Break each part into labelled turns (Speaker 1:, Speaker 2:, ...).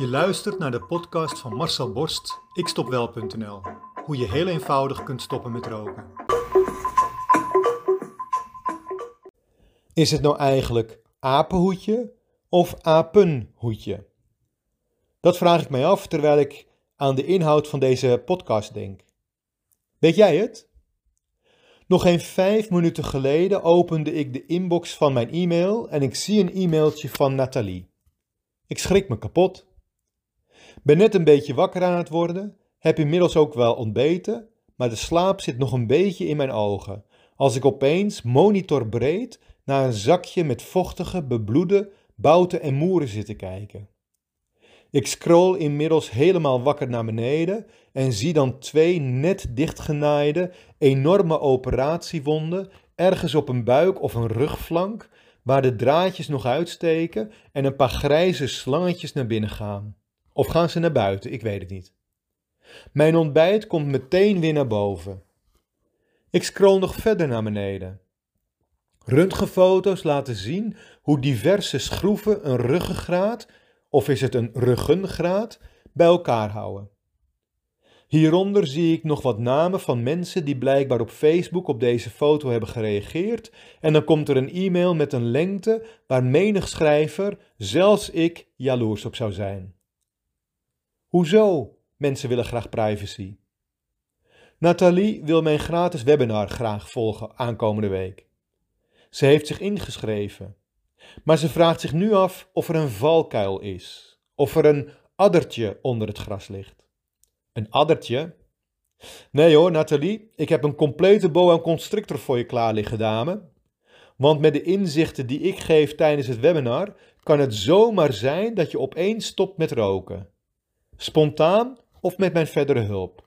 Speaker 1: Je luistert naar de podcast van Marcel Borst, ikstopwel.nl. Hoe je heel eenvoudig kunt stoppen met roken.
Speaker 2: Is het nou eigenlijk apenhoedje of apenhoedje? Dat vraag ik mij af terwijl ik aan de inhoud van deze podcast denk. Weet jij het? Nog geen vijf minuten geleden opende ik de inbox van mijn e-mail en ik zie een e-mailtje van Nathalie. Ik schrik me kapot. Ben net een beetje wakker aan het worden, heb inmiddels ook wel ontbeten, maar de slaap zit nog een beetje in mijn ogen. Als ik opeens monitorbreed naar een zakje met vochtige, bebloede bouten en moeren zit te kijken. Ik scroll inmiddels helemaal wakker naar beneden en zie dan twee net dichtgenaaide, enorme operatiewonden ergens op een buik of een rugflank, waar de draadjes nog uitsteken en een paar grijze slangetjes naar binnen gaan. Of gaan ze naar buiten? Ik weet het niet. Mijn ontbijt komt meteen weer naar boven. Ik scroll nog verder naar beneden. Röntgenfoto's laten zien hoe diverse schroeven een ruggengraat, of is het een ruggengraat, bij elkaar houden. Hieronder zie ik nog wat namen van mensen die blijkbaar op Facebook op deze foto hebben gereageerd en dan komt er een e-mail met een lengte waar menig schrijver, zelfs ik, jaloers op zou zijn. Hoezo? Mensen willen graag privacy. Nathalie wil mijn gratis webinar graag volgen aankomende week. Ze heeft zich ingeschreven, maar ze vraagt zich nu af of er een valkuil is, of er een addertje onder het gras ligt. Een addertje? Nee hoor, Nathalie, ik heb een complete boa constrictor voor je klaar liggen, dame. Want met de inzichten die ik geef tijdens het webinar, kan het zomaar zijn dat je opeens stopt met roken. Spontaan of met mijn verdere hulp.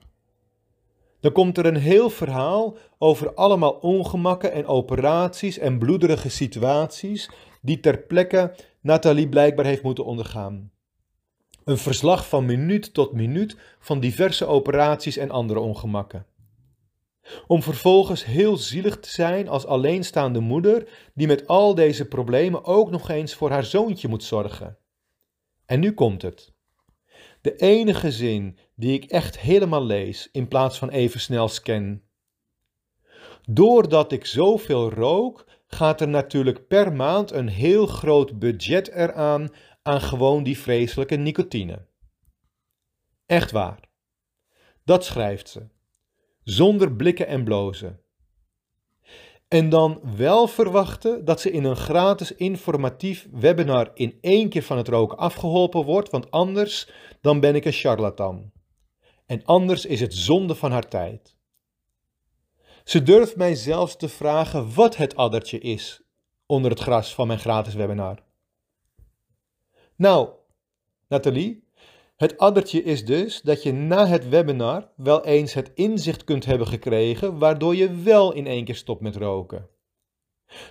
Speaker 2: Dan komt er een heel verhaal over allemaal ongemakken en operaties en bloederige situaties die ter plekke Nathalie blijkbaar heeft moeten ondergaan. Een verslag van minuut tot minuut van diverse operaties en andere ongemakken. Om vervolgens heel zielig te zijn als alleenstaande moeder die met al deze problemen ook nog eens voor haar zoontje moet zorgen. En nu komt het. De enige zin die ik echt helemaal lees in plaats van even snel scan. Doordat ik zoveel rook, gaat er natuurlijk per maand een heel groot budget eraan aan gewoon die vreselijke nicotine. Echt waar. Dat schrijft ze, zonder blikken en blozen. En dan wel verwachten dat ze in een gratis informatief webinar in één keer van het roken afgeholpen wordt, want anders dan ben ik een charlatan. En anders is het zonde van haar tijd. Ze durft mij zelfs te vragen wat het addertje is onder het gras van mijn gratis webinar. Nou, Nathalie, het addertje is dus dat je na het webinar wel eens het inzicht kunt hebben gekregen waardoor je wel in één keer stopt met roken.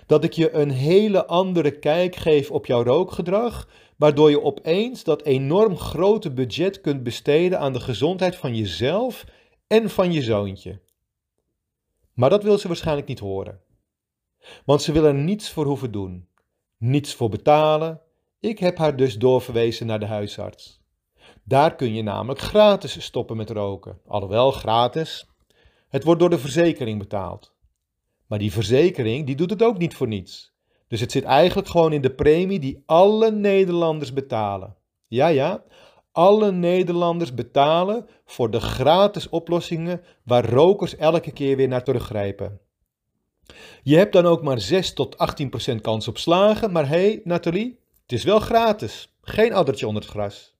Speaker 2: Dat ik je een hele andere kijk geef op jouw rookgedrag, waardoor je opeens dat enorm grote budget kunt besteden aan de gezondheid van jezelf en van je zoontje. Maar dat wil ze waarschijnlijk niet horen. Want ze wil er niets voor hoeven doen, niets voor betalen. Ik heb haar dus doorverwezen naar de huisarts. Daar kun je namelijk gratis stoppen met roken. Alhoewel gratis. Het wordt door de verzekering betaald. Maar die verzekering die doet het ook niet voor niets. Dus het zit eigenlijk gewoon in de premie die alle Nederlanders betalen. Ja, ja, alle Nederlanders betalen voor de gratis oplossingen waar rokers elke keer weer naar teruggrijpen. Je hebt dan ook maar 6 tot 18% kans op slagen, maar hé, hey, Nathalie, het is wel gratis. Geen addertje onder het gras.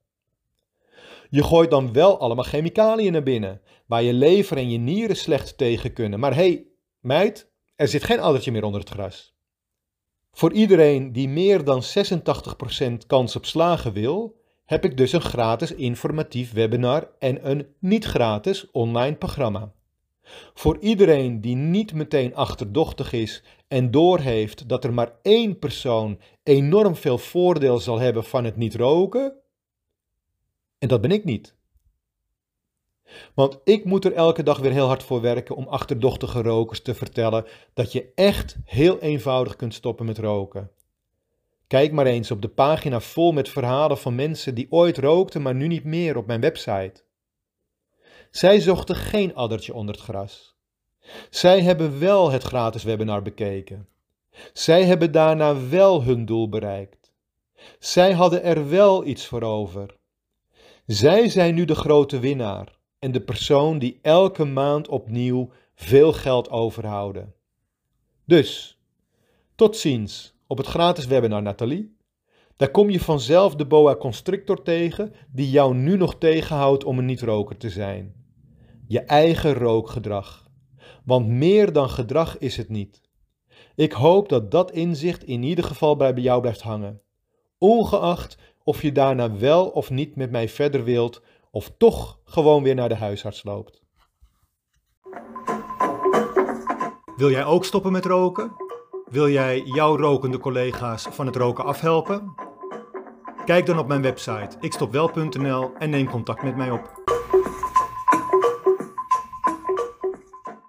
Speaker 2: Je gooit dan wel allemaal chemicaliën naar binnen, waar je lever en je nieren slecht tegen kunnen. Maar hé, hey, meid, er zit geen addertje meer onder het gras. Voor iedereen die meer dan 86% kans op slagen wil, heb ik dus een gratis informatief webinar en een niet gratis online programma. Voor iedereen die niet meteen achterdochtig is en doorheeft dat er maar één persoon enorm veel voordeel zal hebben van het niet roken, en dat ben ik niet. Want ik moet er elke dag weer heel hard voor werken om achterdochtige rokers te vertellen dat je echt heel eenvoudig kunt stoppen met roken. Kijk maar eens op de pagina vol met verhalen van mensen die ooit rookten, maar nu niet meer op mijn website. Zij zochten geen addertje onder het gras. Zij hebben wel het gratis webinar bekeken. Zij hebben daarna wel hun doel bereikt. Zij hadden er wel iets voor over. Zij zijn nu de grote winnaar en de persoon die elke maand opnieuw veel geld overhouden. Dus, tot ziens op het gratis webinar Nathalie. Daar kom je vanzelf de boa constrictor tegen die jou nu nog tegenhoudt om een niet-roker te zijn. Je eigen rookgedrag. Want meer dan gedrag is het niet. Ik hoop dat dat inzicht in ieder geval bij jou blijft hangen. Ongeacht of je daarna wel of niet met mij verder wilt, of toch gewoon weer naar de huisarts loopt.
Speaker 1: Wil jij ook stoppen met roken? Wil jij jouw rokende collega's van het roken afhelpen? Kijk dan op mijn website ikstopwel.nl en neem contact met mij op.